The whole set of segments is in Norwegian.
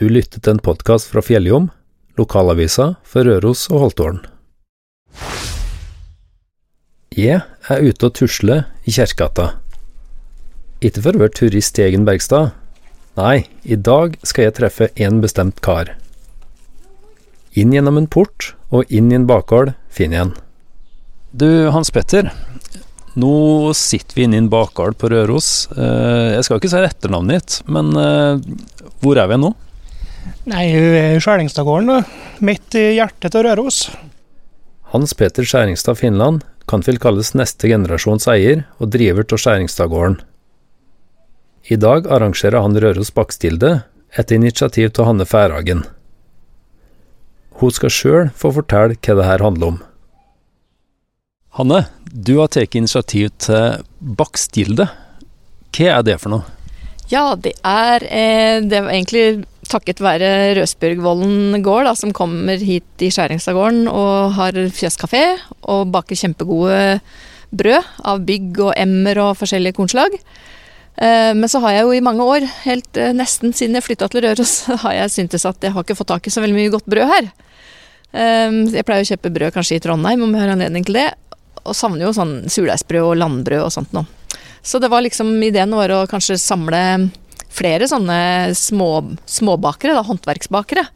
Du lyttet til en podkast fra Fjelljom, lokalavisa for Røros og Holtålen. Jeg er ute og tusler i Kjerkegata. Ikke for å være turist i egen Bergstad. Nei, i dag skal jeg treffe en bestemt kar. Inn gjennom en port og inn i en bakgård finner jeg en. Du, Hans Petter. Nå sitter vi inne i en bakgård på Røros. Eh, Jeg skal ikke si etternavnet ditt, men eh, hvor er vi nå? Nei, hun er i Skjælingstadgården. Midt i hjertet til Røros. Hans Peter Skjæringstad Finland kan vel kalles neste generasjons eier og driver av Skjæringstadgården. I dag arrangerer han Røros Bakstilde etter initiativ av Hanne Færhagen. Hun skal sjøl få fortelle hva det her handler om. Hanne, du har tatt initiativ til Bakstilde. Hva er det for noe? Ja, det er, eh, det var egentlig takket være Røsbjørgvollen gård, da, som kommer hit i Skjæringstadgården og har fjøskafé og baker kjempegode brød av bygg og emmer og forskjellige kornslag. Eh, Men så har jeg jo i mange år, helt eh, nesten siden jeg flytta til Røros, har jeg syntes at jeg har ikke fått tak i så veldig mye godt brød her. Eh, Jeg pleier å kjøpe brød kanskje i Trondheim om jeg har anledning til det, og savner jo sånn surdeigsbrød og landbrød og sånt noe. Så det var liksom ideen var å kanskje samle flere sånne små, småbakere, da, håndverksbakere.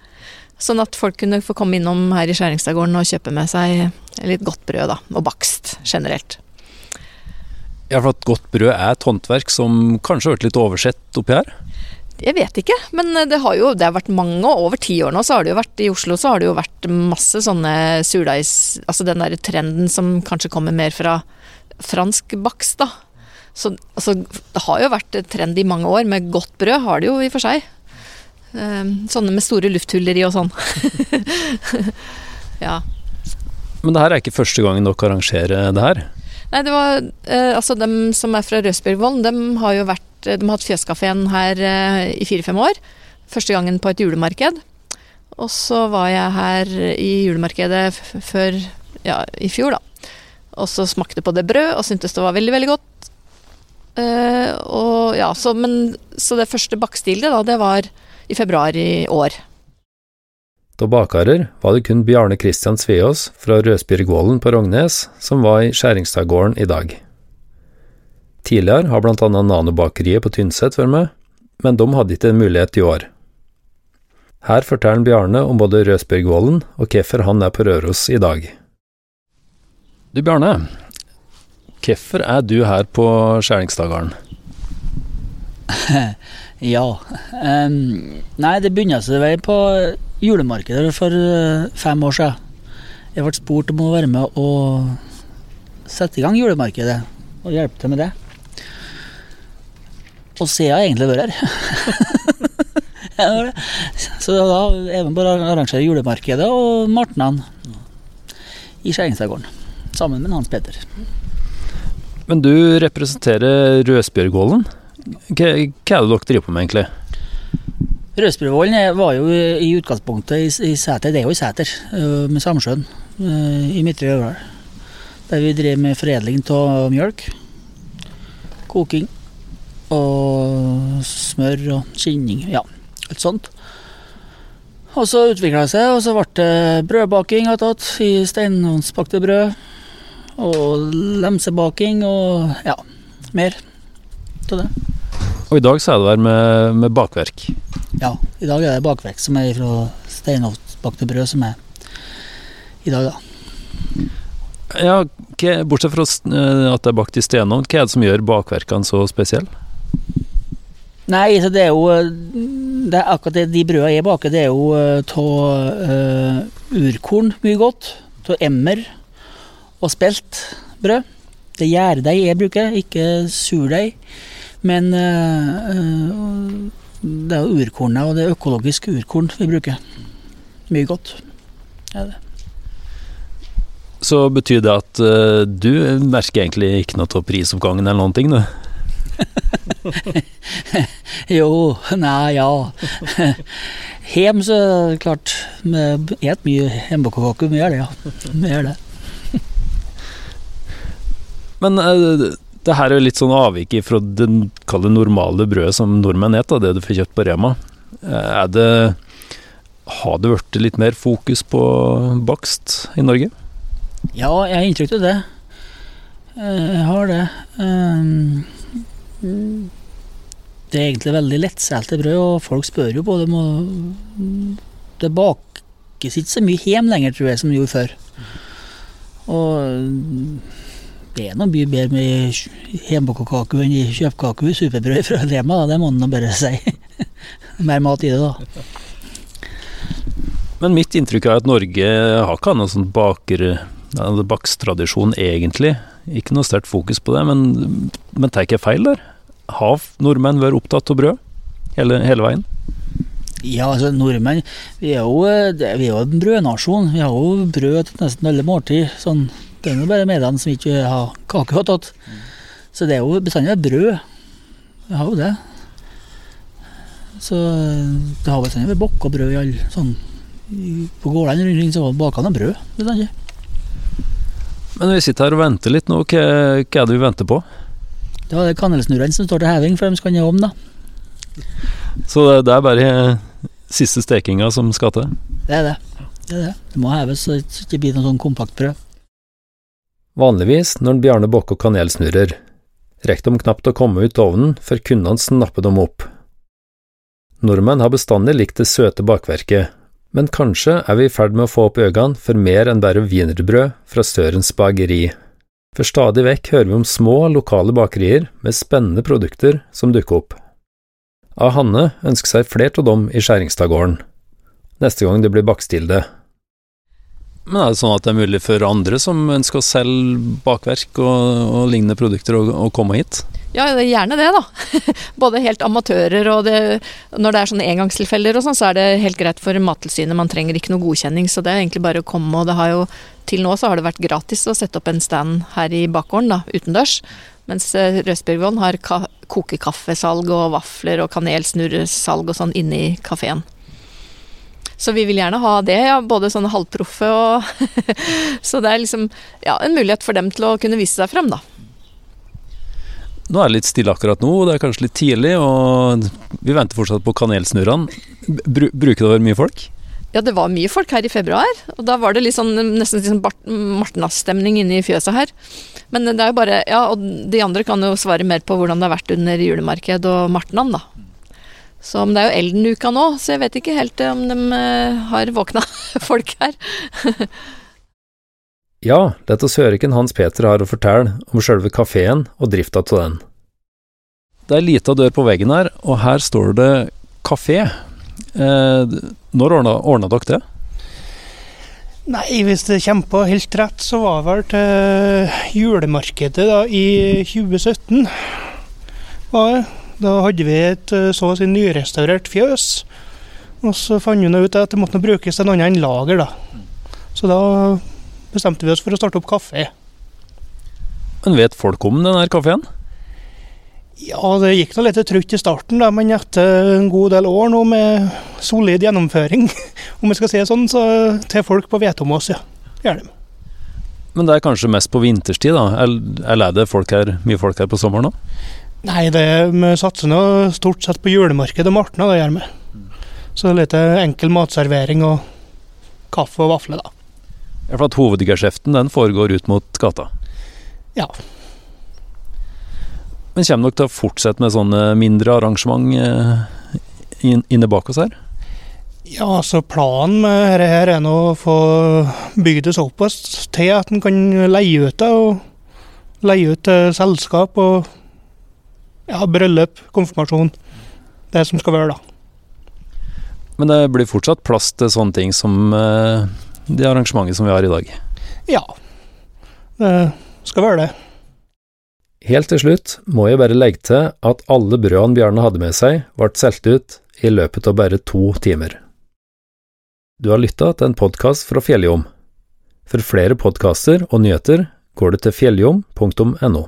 Sånn at folk kunne få komme innom her i Skjæringstadgården og kjøpe med seg litt godt brød, da. Og bakst generelt. Ja, for at godt brød er et håndverk som kanskje har vært litt oversett oppi her? Jeg vet ikke, men det har jo det har vært mange, og over ti år nå, så har det jo vært i Oslo så har det jo vært masse sånne surdeigs... Altså den derre trenden som kanskje kommer mer fra fransk bakst, da. Så altså, det har jo vært trend i mange år med godt brød, har det jo i og for seg. Eh, Sånne med store lufthuller i og sånn. ja. Men det her er ikke første gangen dere arrangerer det her? Nei, det var eh, altså dem som er fra Røsbjørgvollen, dem har jo vært De har hatt fjøskafeen her eh, i fire-fem år. Første gangen på et julemarked. Og så var jeg her i julemarkedet før Ja, i fjor, da. Og så smakte på det brød og syntes det var veldig, veldig godt. Eh, og ja, så, men, så det første bakstilet, da, det var i februar i år. Da bakarer var det kun Bjarne Christian Sveås fra Røsbjørgvollen på Rognes som var i Skjæringstadgården i dag. Tidligere har blant annet Nanobakeriet på Tynset vært med, men de hadde ikke en mulighet i år. Her forteller Bjarne om både Røsbjørgvollen og hvorfor han er på Røros i dag. Du Bjarne, hvorfor er du her på Skjæringstadgården? Ja. Um, nei, det begynner seg vel på julemarkedet for eh, fem år siden. Jeg ble spurt om å være med og sette i gang julemarkedet og hjelpe til med det. Og siden har jeg egentlig vært her. Så da er vi bare å arrangere julemarkedet og martnene i Skjæringstadgården. Sammen med Hans Peter. Men du representerer Røsbjørgvollen. Hva, er det dere driver på med, egentlig? Røsbjørvollen er- var jo i utgangspunktet i, i Sæter, det er jo i Sæter, øh, med Samsjøen, øh, i Midtre Øverdal. Der vi drev med foredling av mjølk, koking og smør og skinning, ja, alt sånt. Og så utvikla det seg, og så ble det brødbaking i steinovnsbakte brød. Og lemsebaking og ja, mer av det. Og i dag så er du her med, med bakverk. Ja, i dag er det bakverk som er fra steinovnsbakte brød som er i dag, da. Ja, bortsett fra eh, at det er bakt i stenovn, hva er det som gjør bakverkene så spesielle? Nei, så det er jo det er Akkurat det, de brødene jeg baker, det er jo av urkorn mye godt. Av emmer og spelt brød. Det er gjærdeig jeg bruker, ikke surdeig. Men eh, det er jo urkornet, og det er økologisk urkorn vi bruker. Mye godt. Ja, det. Så betyr det at eh, du merker egentlig ikke noe av prisoppgangen eller noen ting, du? Jo, nei, ja. Hjem, så klart. Vi et mye hjemmekake, vi gjør det, ja. Vi gjør det. Men uh, det her er jo litt sånn avvik fra det, kall normale brødet som nordmenn spiser, det du får kjøpt på Rema. Er det Har det blitt litt mer fokus på bakst i Norge? Ja, jeg har inntrykk av det. Eh, Jeg har det. Um, Det er egentlig veldig lettselte brød, og folk spør jo på det. Må, det bakes ikke så mye hjem lenger, tror jeg, som det gjorde før. Og det er noe mye bedre med hjemmebaka kake enn kjøpekake med superbrød fra Rema, det må en bare si. Mer mat i det, da. Men mitt inntrykk er at Norge har ikke noen sånn baker, bakstradisjon egentlig. Ikke noe sterkt fokus på det, men, men tar jeg feil der? Har nordmenn vært opptatt av brød hele, hele veien? Ja, altså nordmenn Vi er jo, vi er jo en brødnasjon. Vi har jo brød til nesten alle måltid. Sånn, det er jo bare medene som ikke har kake tatt. Så det er jo bestandig brød. Jeg har jo det. Så det har bestandig vært bokk og brød i alle sånn På gårdene rundt omkring så baka den brød. bestandig. Men vi sitter her og venter litt nå. Hva, hva er det vi venter på? Det var det kanelsnurrene som står til heving, for de skal ned om, da. Så det, det er bare siste stekinga som skal til. Det er det. Det er det. Det må heves så det ikke blir noe sånn kompakt brød. Vanligvis når Bjarne og kanelsnurrer, rekker de knapt å komme ut ovnen før kundene snapper dem opp. Nordmenn har bestandig likt det søte bakverket, men kanskje er vi i ferd med å få opp øynene for mer enn bare wienerbrød fra Sørens bakeri. For stadig vekk hører vi om små, lokale bakerier med spennende produkter som dukker opp. A. Hanne ønsker seg flere av dem i Skjæringstadgården, neste gang det blir bakstilde. Men er det sånn at det er mulig for andre som ønsker å selge bakverk og, og lignende produkter, å, komme hit? Ja, er gjerne det, da. Både helt amatører og det, når det er sånne engangstilfeller og sånn, så er det helt greit for Mattilsynet. Man trenger ikke noe godkjenning, så det er egentlig bare å komme. Og det har jo til nå så har det vært gratis å sette opp en stand her i bakgården, da, utendørs. Mens eh, Røsbjørgvollen har ka kokekaffesalg og vafler og kanelsnurresalg og sånn inne i kafeen. Så vi vil gjerne ha det, ja, både sånne halvproffe og Så det er liksom ja, en mulighet for dem til å kunne vise seg frem, da. Nå er det litt stille akkurat nå, det er kanskje litt tidlig, og vi venter fortsatt på kanelsnurrene. Bru, bruker være mye folk? Ja, det var mye folk her i februar, og da var det litt sånn, nesten litt sånn Martnas-stemning inne i fjøset her. Men det er jo bare Ja, og de andre kan jo svare mer på hvordan det har vært under julemarked og martnan, da. Så men det er jo Elden-uka nå, så jeg vet ikke helt eh, om de eh, har våkna folk her. Ja, dette Søriken Hans Peter har å fortelle om sjølve kafeen og drifta av den. Det er ei lita dør på veggen her, og her står det kafé. Eh, når ordna, ordna dere det? Nei, hvis det kommer på helt rett, så var det vel til julemarkedet da, i 2017. Var det. Da hadde vi et eh, så å si nyrestaurert fjøs. Og så fant vi ut at det måtte brukes til noe annet enn lager, da. Så da bestemte vi oss for å starte opp kafé. Men vet folk om denne kafeen? Ja, det gikk nå litt trutt i starten, da, men etter en god del år nå med solid gjennomføring, om vi skal si det sånn, så tar folk på vet om oss, ja. Gjør. Men det er kanskje mest på vinterstid, da? Eller er det folk her, mye folk her på sommeren òg? Nei, det, vi satser nå stort sett på julemarkedet og martna, det gjør vi. Så litt enkel matservering og kaffe og vafler, da. Ja, for at hovedgeskjeften den foregår ut mot gata. Ja. Men kommer dere til å fortsette med sånne mindre arrangement eh, inne bak oss her? Ja, altså planen med dette her er nå å få bygd det såpass til at en kan leie ut det, og leie ut til selskap og ja, bryllup, konfirmasjon. Det som skal være, da. Men det blir fortsatt plass til sånne ting som uh, det arrangementet som vi har i dag. Ja. Det skal være det. Helt til slutt må jeg bare legge til at alle brødene Bjarne hadde med seg, ble solgt ut i løpet av bare to timer. Du har lytta til en podkast fra Fjelljom. For flere podkaster og nyheter går du til fjelljom.no.